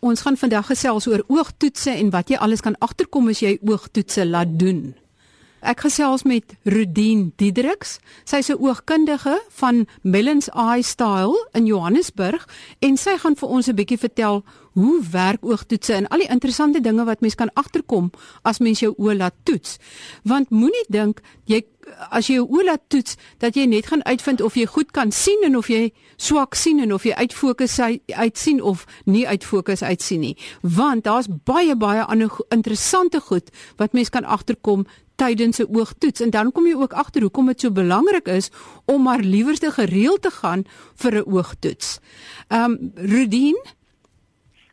Ons gaan vandag gesels oor oogtoetse en wat jy alles kan agterkom as jy oogtoetse laat doen. Ek gesels met Rudien Diedriks. Sy's 'n oogkundige van Mellons Eye Style in Johannesburg en sy gaan vir ons 'n bietjie vertel hoe werk oogtoetse en al die interessante dinge wat mens kan agterkom as mens jou oë laat toets. Want moenie dink jy as jy jou oë laat toets dat jy net gaan uitvind of jy goed kan sien en of jy swak sien en of jy uit fokus uit sien of nie uit fokus uit sien nie. Want daar's baie baie ander interessante goed wat mens kan agterkom tydens 'n oogtoets en dan kom jy ook agter hoekom dit so belangrik is om maar liewerste gereeld te gaan vir 'n oogtoets. Ehm um, Rudien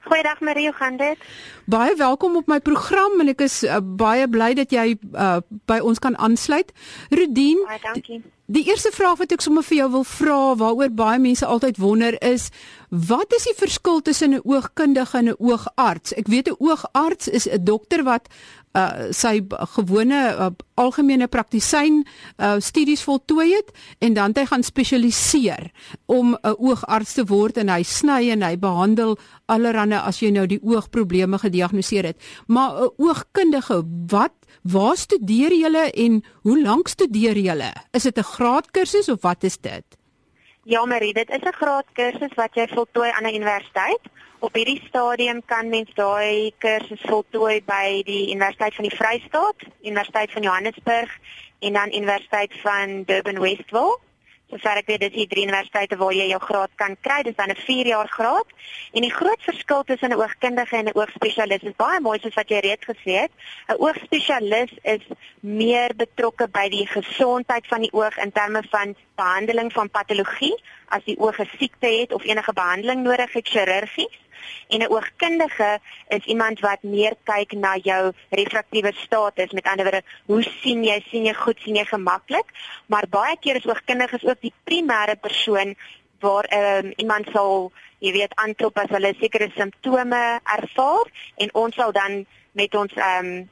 Goeiedag Marie, hoe gaan dit? Baie welkom op my program en ek is uh, baie bly dat jy uh, by ons kan aansluit. Rudien, baie dankie. Die eerste vraag wat ek sommer vir jou wil vra, waaroor baie mense altyd wonder is, wat is die verskil tussen 'n oogkundige en 'n oogarts? Ek weet 'n oogarts is 'n dokter wat uh sy gewone uh, algemene praktisyn uh studies voltooi het en dan hy gaan spesialiseer om 'n oogarts te word en hy sny en hy behandel allerlei as jy nou die oogprobleme gediagnoseer het. Maar 'n oogkundige, wat waar studeer julle en hoe lank studeer julle? Is dit 'n graadkursus of wat is dit? Ja, Marie, dit is 'n graadkursus wat jy voltooi aan 'n universiteit. Op hierdie stadium kan mens daai kursus voltooi by die Universiteit van die Vrystaat, Universiteit van Johannesburg en dan Universiteit van Durban Westville. Sover ek weet dis die drie universiteite waar jy jou graad kan kry, dis dan 'n 4 jaar graad. En die groot verskil tussen 'n oogkundige en 'n oogspesialis is baie mooi soos wat jy reeds gesê het. 'n Oogspesialis is meer betrokke by die gesondheid van die oog in terme van behandeling van patologie, as die oog 'n siekte het of enige behandeling nodig het chirurgies. En 'n oogkundige is iemand wat meer kyk na jou refraktiewe status, met ander woorde, hoe sien jy? sien jy goed, sien jy gemaklik? Maar baie keer is oogkundiges ook die primêre persoon waar um, iemand sal, jy weet, aanklop as hulle sekere simptome ervaar en ons sal dan met ons ehm um,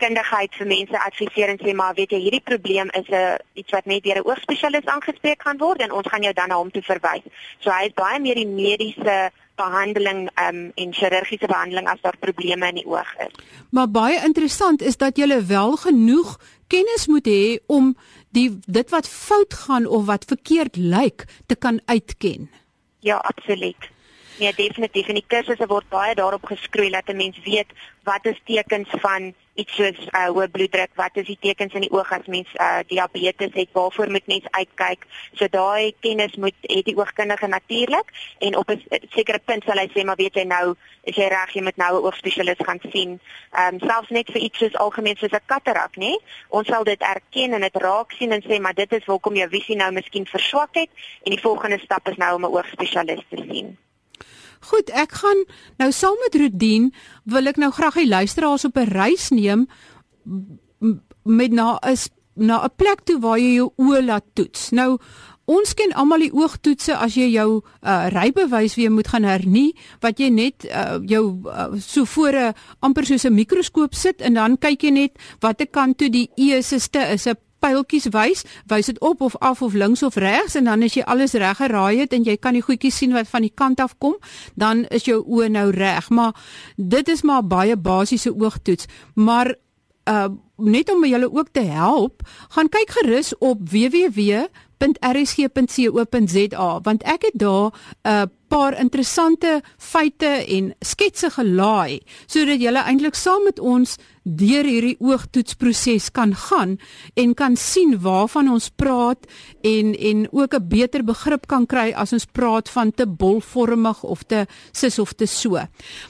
kundigheid vir mense adviseer en sê maar weet jy hierdie probleem is 'n iets wat net deur 'n oogspesialis aangespreek gaan word en ons gaan jou dan na hom toe verwys. So hy is baie meer die mediese behandeling um, en chirurgiese behandeling as daar probleme in die oog is. Maar baie interessant is dat jy wel genoeg kennis moet hê om die dit wat fout gaan of wat verkeerd lyk te kan uitken. Ja, absoluut. Ja, definitief. En die kursusse word baie daarop geskroei dat 'n mens weet wat is tekens van iets soos uh, hoë bloeddruk, wat is die tekens in die oog as mens uh, diabetes het, waarvoor moet mens uitkyk? So daai kennis moet het die oogkundige natuurlik en op 'n sekere punt sal hy sê maar weet jy nou, is jy reg jy moet nou 'n oogspesialis gaan sien. Ehm um, selfs net vir iets soos algemeen soos 'n katarak, nê? Ons sal dit erken en dit raak sien en sê maar dit is hoekom jou visie nou miskien verswak het en die volgende stap is nou om 'n oogspesialis te sien. Goed, ek gaan nou saam met Rudien wil ek nou graag die luisteraars op 'n reis neem met na is na 'n plek toe waar jy jou oë laat toets. Nou ons ken almal die oogtoetse as jy jou uh, rybewys weer moet gaan hernie wat jy net uh, jou uh, so voor 'n amper soos 'n mikroskoop sit en dan kyk jy net watter kant toe die E is 'n pyltjies wys, wys dit op of af of links of regs en dan as jy alles reg geraai het en jy kan die goedjies sien wat van die kant af kom, dan is jou oë nou reg. Maar dit is maar baie basiese oogtoets. Maar uh net om julle ook te help, gaan kyk gerus op www.rsg.co.za want ek het daar 'n uh, paar interessante feite en sketse gelaai sodat julle eintlik saam met ons deur hierdie oogtoetsproses kan gaan en kan sien waarvan ons praat en en ook 'n beter begrip kan kry as ons praat van te bolvormig of te sis of te so.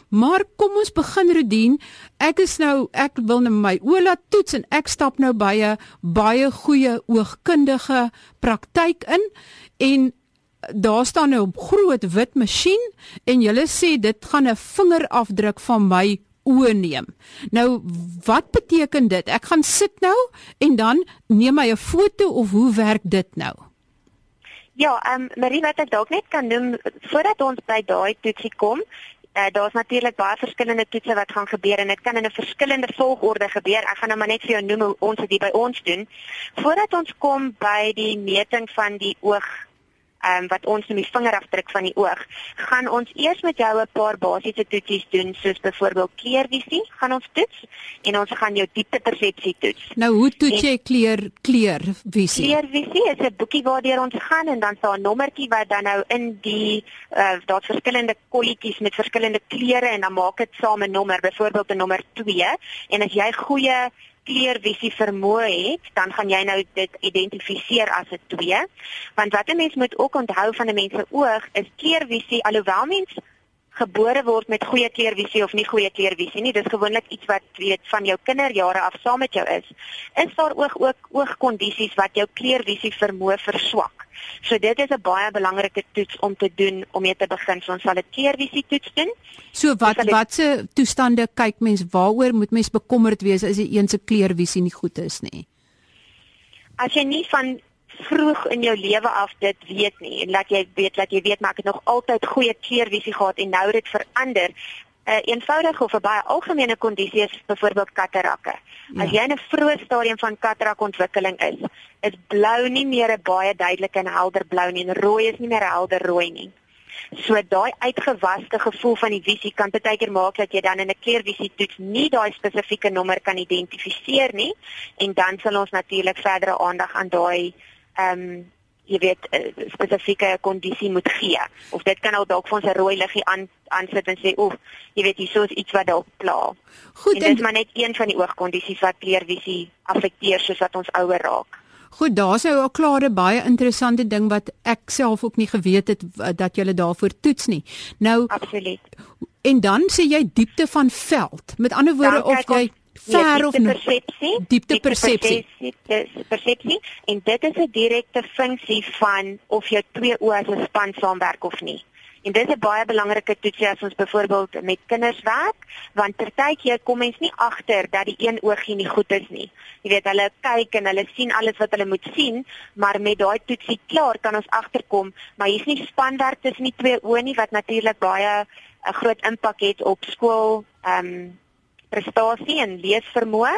Maar kom ons begin Rodien. Ek is nou ek wil net my oë laat toets en ek stap nou by 'n baie goeie oogkundige praktyk in en daar staan nou 'n groot wit masjien en hulle sê dit gaan 'n vingerafdruk van my oë neem. Nou wat beteken dit? Ek gaan sit nou en dan neem my 'n foto of hoe werk dit nou? Ja, ehm um, Marie wat ek dalk net kan noem voordat ons by daai toetsie kom, uh, daar's natuurlik baie verskillende toetse wat gaan gebeur en dit kan in 'n verskillende volgorde gebeur. Ek gaan nou maar net vir jou noem hoe ons dit by ons doen. Voordat ons kom by die meting van die oog um, wat ons noem die vingerafdruk van die oog, gaan ons eers met jou 'n paar basiese toetsies doen soos byvoorbeeld kleurvisie, gaan ons toets en ons gaan jou dieptepersepsie toets. Nou hoe toets jy kleur kleurvisie? Kleurvisie is 'n boekie waardeur ons gaan en dan staan 'n nommertjie wat dan nou in die uh, daar's verskillende kolletjies met verskillende kleure en dan maak dit saam 'n nommer, byvoorbeeld 'n nommer 2 en as jy goeie kleurvisie vermoë het, dan gaan jy nou dit identifiseer as 'n 2. Want wat 'n mens moet ook onthou van 'n mens se oog is kleurvisie alhoewel mens gebore word met goeie kleurvisie of nie goeie kleurvisie nie, dis gewoonlik iets wat weet van jou kinderjare af saam met jou is. Is daar ook ook oogkondisies wat jou kleurvisie vermoë verswak? So dit is 'n baie belangrike toets om te doen om mee te begin. So ons sal 'n keervisie toets doen. So wat het, watse toestande kyk mens waaroor moet mens bekommerd wees as jy een se kleervisie nie goed is nie? As jy nie van vroeg in jou lewe af dit weet nie en laat jy weet dat jy weet maar ek het nog altyd goeie kleervisie gehad en nou het dit verander 'n uh, eenvoudige of 'n baie algemene kondisie is byvoorbeeld katarakke. Ja. As jy in 'n vroeë stadium van katarakontwikkeling is, is blou nie meer 'n baie duidelike en helder blou nie en rooi is nie meer helder rooi nie. So daai uitgewaste gevoel van die visie kan baie keer maak dat jy dan in 'n kleurvisie toets nie daai spesifieke nommer kan identifiseer nie en dan sal ons natuurlik verdere aandag aan daai ehm um, jy weet eh, spesifieke kondisie moet gee. Of dit kan al dalk vir ons 'n rooi liggie aan aansit en sê, "Oef, jy weet hier is iets wat dalk pla." Goed, en dit is maar net een van die oogkondisies wat kleurvisie affekteer soos wat ons ouer raak. Goed, daar's nou 'n klare baie interessante ding wat ek self ook nie geweet het dat jy daarvoor toets nie. Nou Absoluut. En dan sê jy diepte van veld. Met ander woorde of jy ver of persepsie diepte persepsie persepsie en dit is 'n direkte funksie van of jou twee oë as 'n span saamwerk of nie. En dit is 'n baie belangrike toetsie as ons byvoorbeeld met kinders werk, want partykeer kom mens nie agter dat die een oogie nie goed is nie. Jy weet, hulle kyk en hulle sien alles wat hulle moet sien, maar met daai toetsie klaar kan ons agterkom, maar hier's nie spanwerk tussen die twee oë nie wat natuurlik baie 'n groot impak het op skool, ehm um, prestasie en leesvermoë.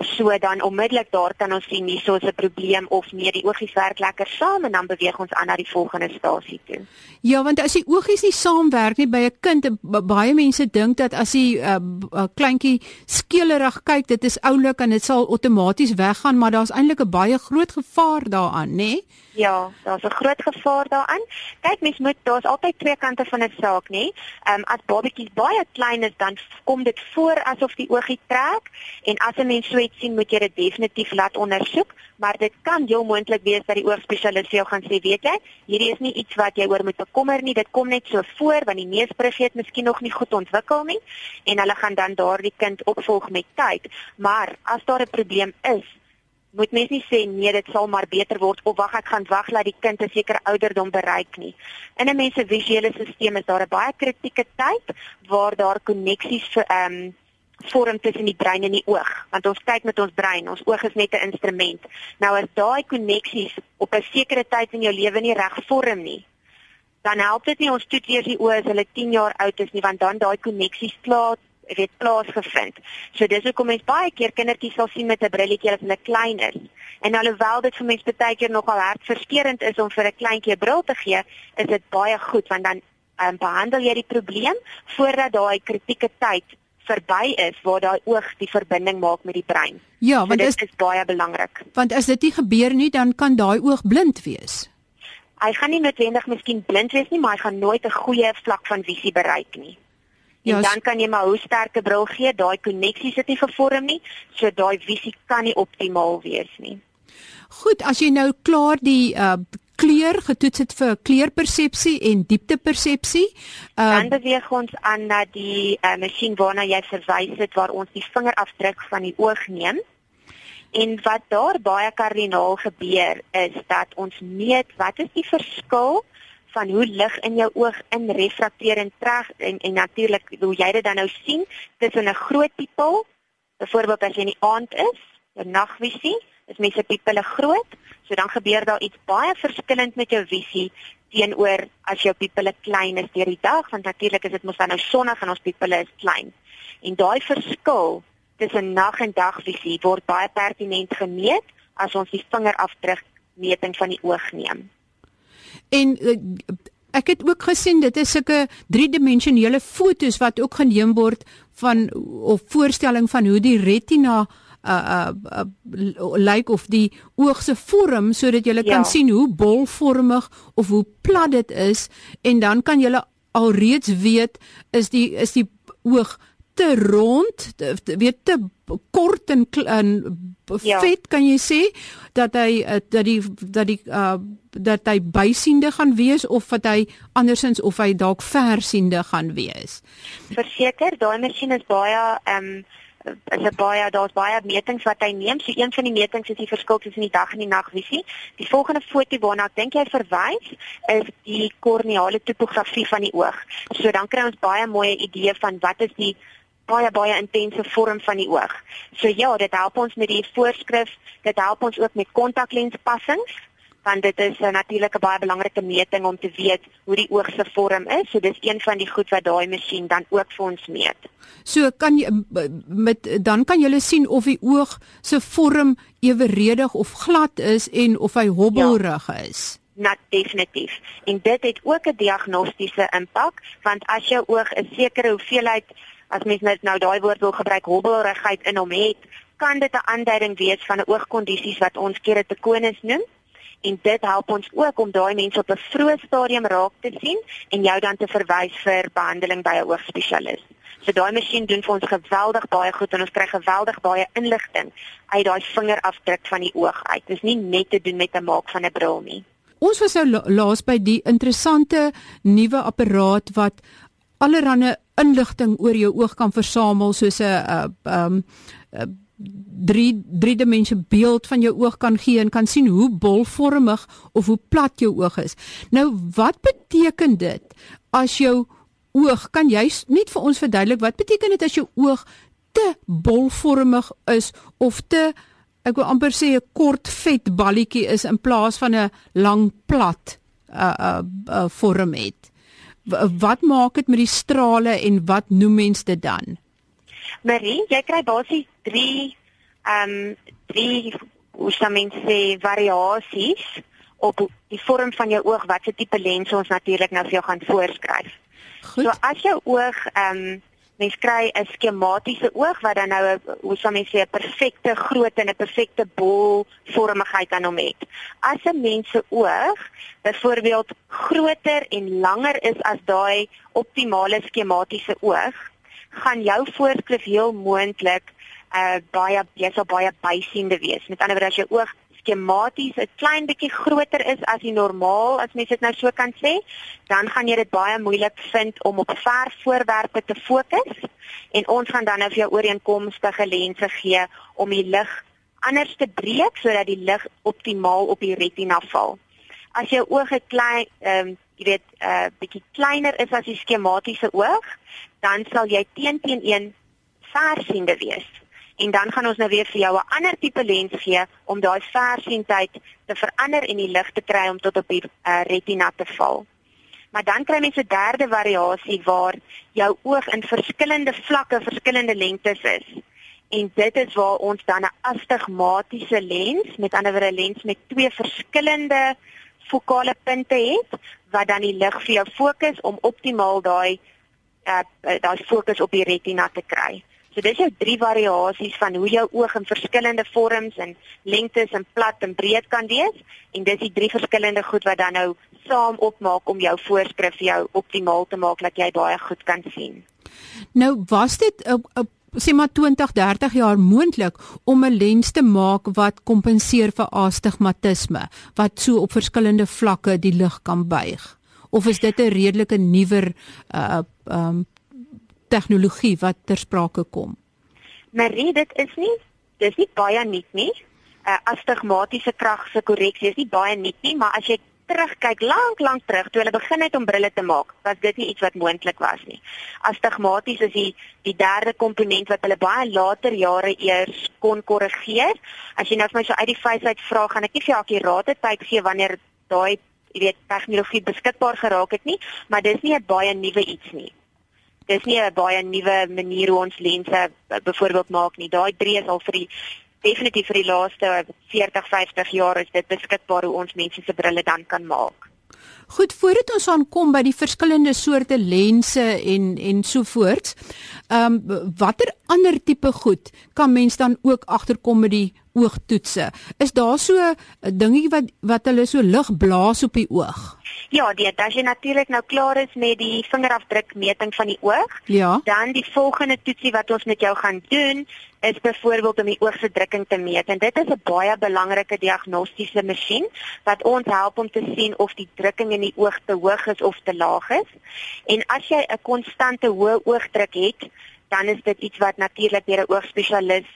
So dan onmiddellik daar kan ons sien hier is 'n probleem of nee, die oogies werk lekker saam en dan beweeg ons aan na die volgende stasie toe. Ja, want as die oogies nie saamwerk nie by 'n kind, baie mense dink dat as die uh, kleintjie skeelerig kyk, dit is oulik en dit sal outomaties weggaan, maar daar's eintlik 'n baie groot gevaar daaraan, nê? Nee? Ja, daar's 'n groot gevaar daaraan. Kyk, mens moet daar's altyd twee kante van 'n saak, nê? Ehm um, as babatjies baie klein is, dan kom dit voor asof die oogie trek en as 'n mens so iets sien, moet jy dit definitief laat ondersoek, maar dit kan heel moontlik wees dat die oogspesialis jou gaan sê, weet jy, hierdie is nie iets wat jy oor moet bekommer nie, dit kom net so voor want die neusbrug het miskien nog nie goed ontwikkel nie en hulle gaan dan daardie kind opvolg met tyd. Maar as daar 'n probleem is, moet mens nie sê nee dit sal maar beter word of wag ek gaan wag dat die kind 'n sekere ouderdom bereik nie. In 'n mens se visuele stelsel is daar 'n baie kritieke tyd waar daar koneksies ehm um, vorm tussen die brein en die oog want ons kyk met ons brein ons oog is net 'n instrument nou as daai koneksies op 'n sekere tyd in jou lewe nie reg vorm nie dan help dit nie ons toets eers die oë as hulle 10 jaar oud is nie want dan daai koneksies klaar weet plaasgevind. So dis hoekom mens baie keer kindertjies sal sien met 'n brilletjie as hulle klein is. En alhoewel dit vir mense baie keer nogal hartverskeurende is om vir 'n kleintjie 'n bril te gee, is dit baie goed want dan um, behandel jy die probleem voordat daai kritieke tyd verby is waar daai oog die verbinding maak met die brein. Ja, want so dit is, is baie belangrik. Want as dit nie gebeur nie, dan kan daai oog blind wees. Hy gaan nie noodwendig miskien blind wees nie, maar hy gaan nooit 'n goeie vlak van visie bereik nie. Ja, en dan kan jy maar hoe sterker bril gee, daai koneksies het nie gevorm nie, so daai visie kan nie optimaal wees nie. Goed, as jy nou klaar die uh kleur getoets het vir kleurpersepsie en dieptepersepsie, uh dan beweeg ons aan na die uh masjien waarna jy verwys het waar ons die vingerafdruk van die oog neem. En wat daar baie kardinaal gebeur is dat ons meet wat is die verskil van hoe lig in jou oog in refrakteer en trek en en natuurlik hoe jy dit dan nou sien tussen 'n groot pupil byvoorbeeld as jy in die aand is, 'n nagvisie, is mense pupille groot, so dan gebeur daar iets baie verskillend met jou visie teenoor as jou pupille klein is deur die dag want natuurlik is dit mos dan nou sonnig en ons pupille is klein. En daai verskil tussen nag en dagvisie word baie pertinent gemeet as ons die vingerafdruk meting van die oog neem. En uh, ek het ook gesien dit is sulke driedimensionele fotos wat ook geneem word van of voorstelling van hoe die retina uh uh, uh lyk of die oog se vorm sodat jy ja. kan sien hoe bolvormig of hoe plat dit is en dan kan jy alreeds weet is die is die oog te rond weet te kort en, en ja. vet kan jy sê dat hy uh, dat die dat die uh dat hy bysiende gaan wees of dat hy andersins of hy dalk versiende gaan wees. Verseker, daai masjien is baie ehm um, is 'n baie daar's baie metings wat hy neem. So een van die metings is die verskil tussen die dag en die nagvisie. Die volgende foto waarna ek dink jy verwys is die korneale topografie van die oog. So dan kry ons baie mooi idee van wat is die baie baie intense vorm van die oog. So ja, dit help ons met die voorskrif, dit help ons ook met kontaklenspassings want dit is 'n natuurlike baie belangrike meting om te weet hoe die oog se vorm is. So dis een van die goed wat daai masjien dan ook vir ons meet. So kan jy met dan kan jy sien of die oog se vorm eweredig of glad is en of hy hobbelrig ja. is. Nat definitief. En dit het ook 'n diagnostiese impak want as jou oog 'n sekere hoeveelheid as mens net nou daai woord wil gebruik hobbelrigheid in hom het, kan dit 'n aanduiding wees van 'n oogkondisies wat ons keratokonus noem en dit help ons ook om daai mense op 'n vroeë stadium raak te sien en jou dan te verwys vir behandeling by 'n oogspesialis. So daai masjien doen vir ons geweldig baie goed en ons kry geweldig baie inligting uit daai vingerafdruk van die oog uit. Dit is nie net te doen met 'n maak van 'n bril nie. Ons was nou laas by die interessante nuwe apparaat wat allerlei inligting oor jou oog kan versamel soos 'n uh, um uh, drie drie dimensie beeld van jou oog kan gee en kan sien hoe bolvormig of hoe plat jou oog is. Nou wat beteken dit as jou oog kan jy net vir ons verduidelik wat beteken dit as jou oog te bolvormig is of te ek wil amper sê 'n kort vet balletjie is in plaas van 'n lang plat uh uh, uh vorm het. Wat maak dit met die strale en wat noem mens dit dan? Marie, jy kry basies 3 ehm um, drie hoe sou mens sê variasies op die vorm van jou oog wat se tipe lens ons natuurlik nou vir jou gaan voorskryf. Goed. So as jou oog ehm um, mens kry 'n skematiese oog wat dan nou 'n hoe sou mens sê 'n perfekte grootte en 'n perfekte bolvormigheid aan hom het. As 'n mens se oog byvoorbeeld groter en langer is as daai optimale skematiese oog, gaan jou voorskrif heel moontlik uh baie jy sal baie bysiende wees. Met ander woorde as jou oog skematies 'n klein bietjie groter is as die normaal as mens dit nou so kan sê, dan gaan jy dit baie moeilik vind om op ver voorwerpe te fokus en ons gaan dan nou vir jou ooreenkomstige lense gee om die lig anders te breek sodat die lig optimaal op die retina val. As jou oog 'n klein ehm um, jy weet 'n uh, bietjie kleiner is as die skematiese oog, dan sal jy teen teen een versiende wees. En dan gaan ons nou weer vir jou 'n ander tipe lens gee om daai versiendheid te verander en die lig te kry om tot op die uh, retina te val. Maar dan kry mens 'n derde variasie waar jou oog in verskillende vlakke, verskillende lengtes is. En dit is waar ons dan 'n astigmatiese lens, met ander woorde 'n lens met twee verskillende fokale punte het wat dan die lig vir jou fokus om optimaal daai uh, daai fokus op die retina te kry. So dis jou drie variasies van hoe jou oog in verskillende vorms en lengtes en plat en breed kan wees en dis die drie verskillende goed wat dan nou saam opmaak om jou voorskrif vir jou optimaal te maak dat jy baie goed kan sien. Nou was dit uh, uh, sê maar 20, 30 jaar moontlik om 'n lens te maak wat kompenseer vir astigmatisme wat so op verskillende vlakke die lig kan buig. Of is dit 'n redelike nuwer uh um tegnologie wat ter sprake kom? Marie, dit is nie dis nie baie nuut nie. 'n uh, Astigmatiese krag se korreksie is nie baie nuut nie, maar as jy terugkyk lank lank terug toe hulle begin het om brille te maak, was dit nie iets wat moontlik was nie. Astigmaties is die die derde komponent wat hulle baie later jare eers kon korrigeer. As jy nou vir my so uit die face uit vra, gaan ek nie vir jou akkurate tyd gee wanneer daai jy weet tegnologie beskikbaar geraak het nie, maar dis nie 'n baie nuwe iets nie dis nie 'n baie nuwe manier hoe ons lense byvoorbeeld maak nie. Daai drie is al vir die definitief vir die laaste 40, 50 jaar is dit beskikbaar hoe ons mense se brille dan kan maak. Goed, voordat ons aankom by die verskillende soorte lense en en so voort. Ehm um, watter ander tipe goed kan mens dan ook agterkom met die oogtoetse? Is daar so 'n dingie wat wat hulle so lig blaas op die oog? Ja, dit as jy natuurlik nou klaar is met die vingerafdrukmeting van die oog, ja. dan die volgende toetsie wat ons met jou gaan doen is byvoorbeeld om die oog se drukking te meet en dit is 'n baie belangrike diagnostiese masjien wat ons help om te sien of die drukking in die oog te hoog is of te laag is. En as jy 'n konstante hoë oogdruk het, dan is dit iets wat natuurlik deur 'n oogspesialis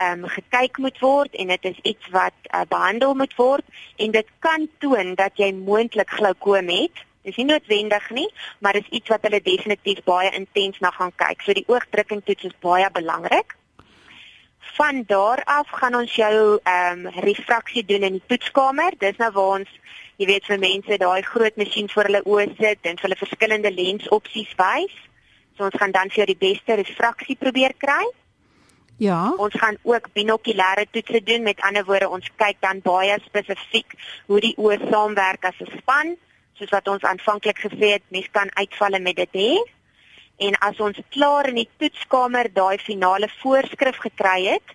ehm um, gekyk moet word en dit is iets wat uh, behandel moet word en dit kan toon dat jy moontlik glaukoom het. Dis nie noodwendig nie, maar dis iets wat hulle definitief baie intens na gaan kyk. So die oogdrukking toets is baie belangrik. Van daar af gaan ons jou ehm um, refraksie doen in die toetskamer. Dis nou waar ons, jy weet, vir mense daai groot masjien voor hulle oë sit en hulle verskillende lensopsies wys. So ons gaan dan vir jou die beste refraksie probeer kry. Ja. Ons gaan ook binokulêre toetse doen. Met ander woorde, ons kyk dan baie spesifiek hoe die oë saamwerk as 'n span, soos wat ons aanvanklik gesê het, mens kan uitvalle met dit hê. En as ons klaar in die toetskamer daai finale voorskrif gekry het,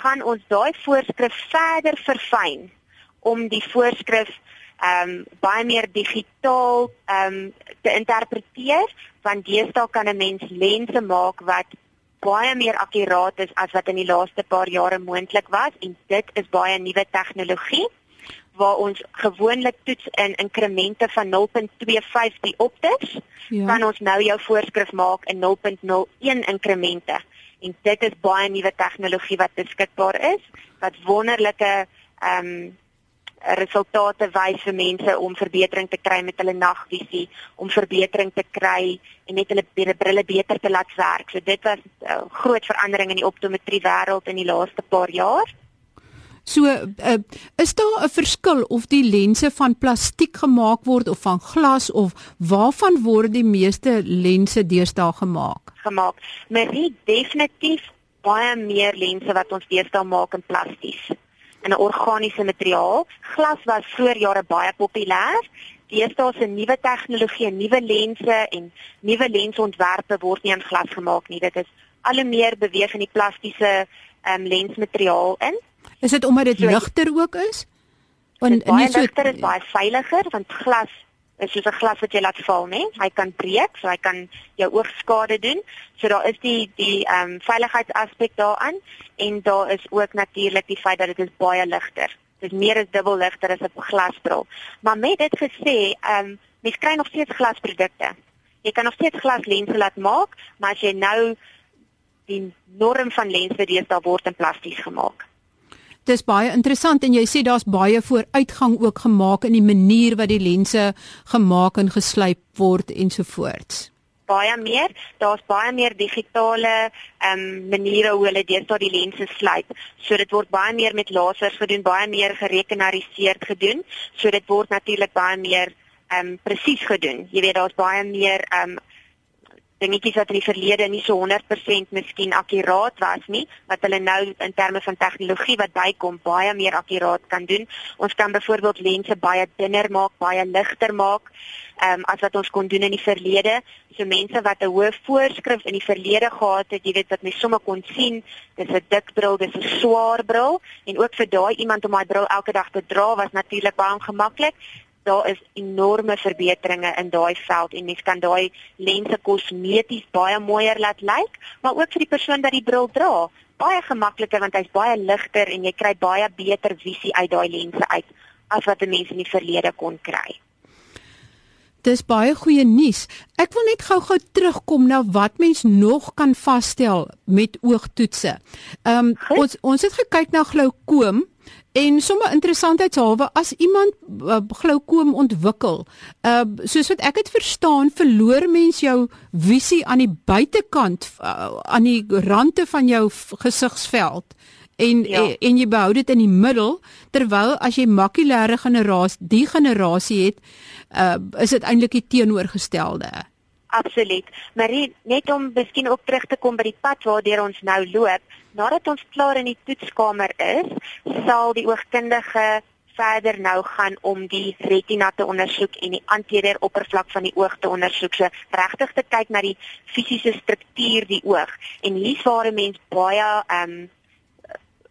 gaan ons daai voorskrif verder verfyn om die voorskrif ehm um, baie meer digitaal ehm um, te interpreteer want deesdae kan 'n mens lense maak wat baie meer akkuraat is as wat in die laaste paar jare moontlik was en dit is baie nuwe tegnologie waar ons gewoonlik toets in inkremente van 0.25 diopters, ja. kan ons nou jou voorskrif maak in 0.01 inkremente. En dit is baie nuwe tegnologie wat beskikbaar is wat wonderlike ehm um, resultate wys vir mense om verbetering te kry met hulle nagvisie, om verbetering te kry en net hulle brille beter te laat werk. So dit was 'n uh, groot verandering in die optometrie wêreld in die laaste paar jaar. So uh, is daar 'n verskil of die lense van plastiek gemaak word of van glas of waarvan word die meeste lense deesdae gemaak? Gemaak. Marie definitief baie meer lense wat ons deesdae maak in plasties in 'n organiese materiaal. Glas was voor jare baie populêr. Deesdae 'n nuwe tegnologie, nuwe lense en nuwe lensontwerpe word nie in glas gemaak nie. Dit is al hoe meer beweeg in die plastiese um, lensmateriaal in. Is dit omdat dit ligter ook is? Want nie so ligter is baie veiliger want glas is soos 'n glas wat jy laat val, né? Hy kan breek, so hy kan jou oog skade doen. So daar is die die ehm um, veiligheidsaspek daaraan en daar is ook natuurlik die feit dat dit is baie ligter. Dit is meer as dubbel ligter as 'n glasbril. Maar met dit gesê, ehm um, mens kry nog steeds glasprodukte. Jy kan nog steeds glaslense laat maak, maar as jy nou die norm van lense deesdae word in plasties gemaak dis baie interessant en jy sê daar's baie vooruitgang ook gemaak in die manier wat die lense gemaak en geslyp word ensovoorts. Baie meer, daar's baie meer digitale ehm um, maniere hoe hulle deesdae die lense slyp. So dit word baie meer met lasers gedoen, baie meer gerekenariseerd gedoen. So dit word natuurlik baie meer ehm um, presies gedoen. Jy weet daar's baie meer ehm um, dingetjies wat in die verlede nie so 100% miskien akkuraat was nie wat hulle nou in terme van tegnologie wat bykom baie meer akkuraat kan doen. Ons kan byvoorbeeld lense baie dunner maak, baie ligter maak ehm um, as wat ons kon doen in die verlede. So mense wat 'n hoë voorskrif in die verlede gehad het, jy weet wat mens sommer kon sien, dis 'n dik bril, dis 'n swaar bril en ook vir daai iemand om daai bril elke dag te dra was natuurlik baie ongemaklik daar is enorme verbeteringe in daai veld en mens kan daai lense kosmeties baie mooier laat lyk, maar ook vir die persoon wat die bril dra, baie gemakliker want hy's baie ligter en jy kry baie beter visie uit daai lense uit as wat 'n mens in die verlede kon kry. Dis baie goeie nuus. Ek wil net gou-gou terugkom na wat mens nog kan vasstel met oogtoetse. Ehm um, ons ons het gekyk na glaukoom En sommer interessantheidshalwe as iemand uh, glaukoom ontwikkel, uh soos wat ek dit verstaan, verloor mens jou visie aan die buitekant uh, aan die rande van jou gesigsveld en ja. en, en jy behou dit in die middel terwyl as jy makulêre generasie die generasie het, uh is dit eintlik die teenoorgestelde. Absoluut. Marie, net om miskien ook terug te kom by die pad waardeur ons nou loop, nadat ons klaar in die toetskamer is, sal die oogkundige verder nou gaan om die retina te ondersoek en die anterior oppervlak van die oog te ondersoek. So regtig te kyk na die fisiese struktuur die oog. En hier's waar 'n mens baie ehm um,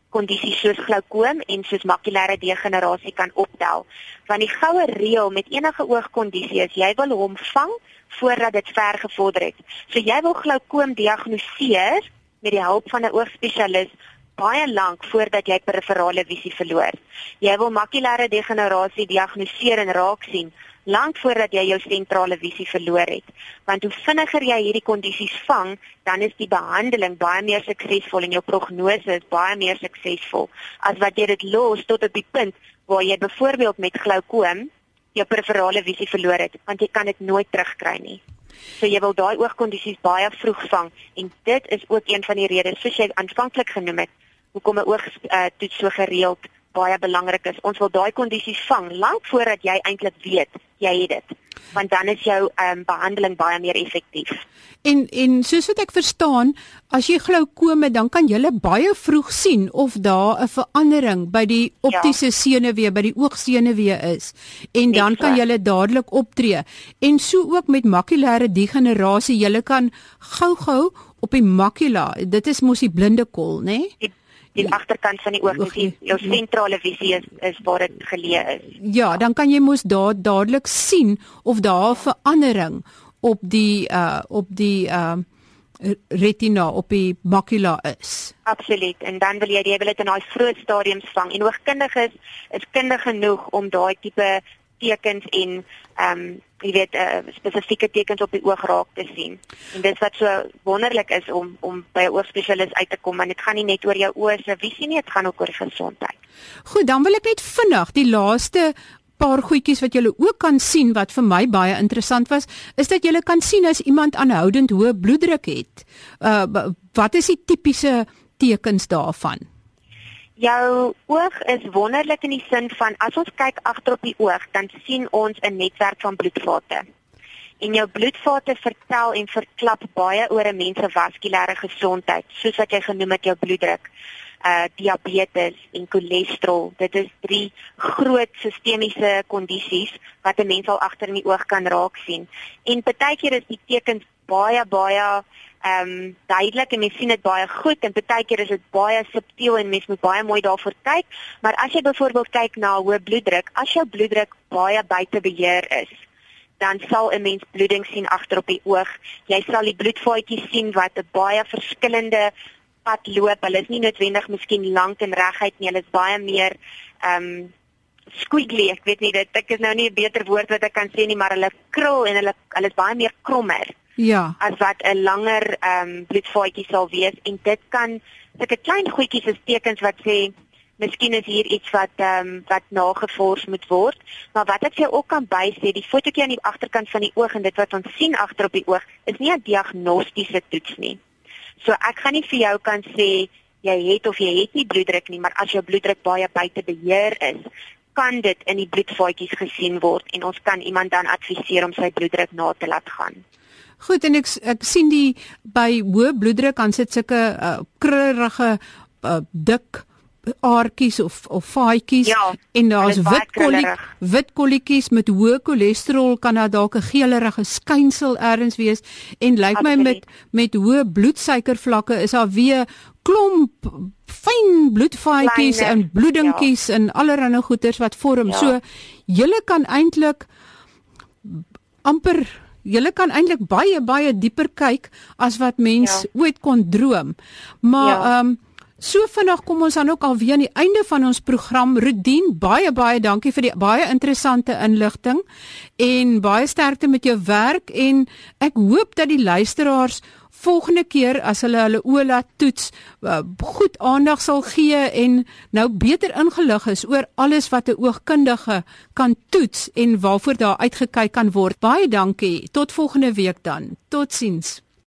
kondisies soos glaukoom en soos makulêre degenerasie kan optel. Want die goue reël met enige oogkondisie is jy wil hom vang voordat dit ver gevorder het. So jy wil glaukoom diagnoseer met die hulp van 'n oogspesialis baie lank voordat jy periferale visie verloor. Jy wil makulêre degenerasie diagnoseer en raak sien lank voordat jy jou sentrale visie verloor het. Want hoe vinniger jy hierdie kondisies vang, dan is die behandeling baie meer suksesvol en jou prognose is baie meer suksesvol as wat jy dit los tot op die punt waar jy byvoorbeeld met glaukoom jou periferale visie verloor het, want jy kan dit nooit terugkry nie. So jy wil daai oogkondisies baie vroeg vang en dit is ook een van die redes soos jy aanvanklik genoem het hoekom 'n oog uh, toets so gereeld baie belangrik is. Ons wil daai kondisies vang lank voordat jy eintlik weet jy het dit. Want dan is jou ehm um, behandeling baie meer effektief. En en soos wat ek verstaan, as jy glaukome dan kan jy baie vroeg sien of daar 'n verandering by die optiese ja. senuwee, by die oogsenuwee is en dan kan jy dadelik optree. En so ook met makulêre degenerasie, jy kan gou-gou op die makula, dit is mos die blinde kol, né? Nee? die ja. agterkant van die oog, die jou sentrale visie is is waar dit geleë is. Ja, dan kan jy mos daar dadelik sien of daar 'n verandering op die uh op die uh retina op die makula is. Absoluut. En dan wil jy jy wil dit in daai vroeë stadiums vang. En oogkundiges is kundig genoeg om daai tipe tekens en ehm um, jy weet uh, spesifieke tekens op die oog raak te sien. En dit wat so wonderlik is om om by 'n oogspesialis uit te kom, want dit gaan nie net oor jou oë se visie nie, dit gaan ook oor gesondheid. Goed, dan wil ek net vinnig die laaste paar goedjies wat jy ook kan sien wat vir my baie interessant was, is dat jy kan sien as iemand aanhoudend hoë bloeddruk het. Uh wat is die tipiese tekens daarvan? Jou oog is wonderlik in die sin van as ons kyk agter op die oog, dan sien ons 'n netwerk van bloedvate. En jou bloedvate vertel en verklap baie oor 'n mens se vaskulêre gesondheid, soos wat jy genoem het jou bloeddruk, uh diabetes en cholesterol. Dit is drie groot sistemiese kondisies wat 'n mens al agter in die oog kan raak sien. En partykeer is die tekens baie baie ehm um, duidelik en mens sien dit baie goed en baie keer is dit baie subtiel en mens moet baie mooi daarvoor kyk. Maar as jy byvoorbeeld kyk na hoë bloeddruk, as jou bloeddruk baie buite beheer is, dan sal 'n mens bloeding sien agter op die oog. Jy sal die bloedvaatjies sien wat 'n baie verskillende pad loop. Hulle is nie noodwendig miskien lank en reguit nie, hulle is baie meer ehm um, squiggly. Ek weet nie dit ek is nou nie 'n beter woord wat ek kan sê nie, maar hulle krul en hulle hulle is baie meer krommer. Ja. As wat 'n langer ehm um, bloedvaatjie sal wees en dit kan sulke klein goedjies is tekens wat sê miskien is hier iets wat ehm um, wat nagevors moet word. Maar wat ek vir ook kan bysê, die fotootjie aan die agterkant van die oog en dit wat ons sien agter op die oog is nie 'n diagnostiese toets nie. So ek gaan nie vir jou kan sê jy het of jy het nie bloeddruk nie, maar as jou bloeddruk baie buite beheer is, kan dit in die bloedvaatjies gesien word en ons kan iemand dan adviseer om sy bloeddruk na te laat gaan. Goed en ek ek sien die by hoë bloeddruk aan sit sulke uh, krullerige uh, dik aartjies of of faaitjies ja, en daar's wit kolletjies wit kolletjies met hoë cholesterol kan daar dalk 'n geelerige skynsel ergens wees en lyk my met met hoë bloedsuikervlakke is daar weer klomp fyn bloedfaaitjies en bloedingkies ja. en allerlei goeters wat vorm ja. so julle kan eintlik amper Julle kan eintlik baie baie dieper kyk as wat mens ja. ooit kon droom. Maar ja. ehm ja. um, so vinnig kom ons dan ook al weer aan die einde van ons program. Rudien, baie baie dankie vir die baie interessante inligting en baie sterkte met jou werk en ek hoop dat die luisteraars volgende keer as hulle hulle oë laat toets, uh, goed aandag sal gee en nou beter ingelig is oor alles wat 'n oogkundige kan toets en waarvoor daar uitgekyk kan word. Baie dankie. Tot volgende week dan. Totsiens.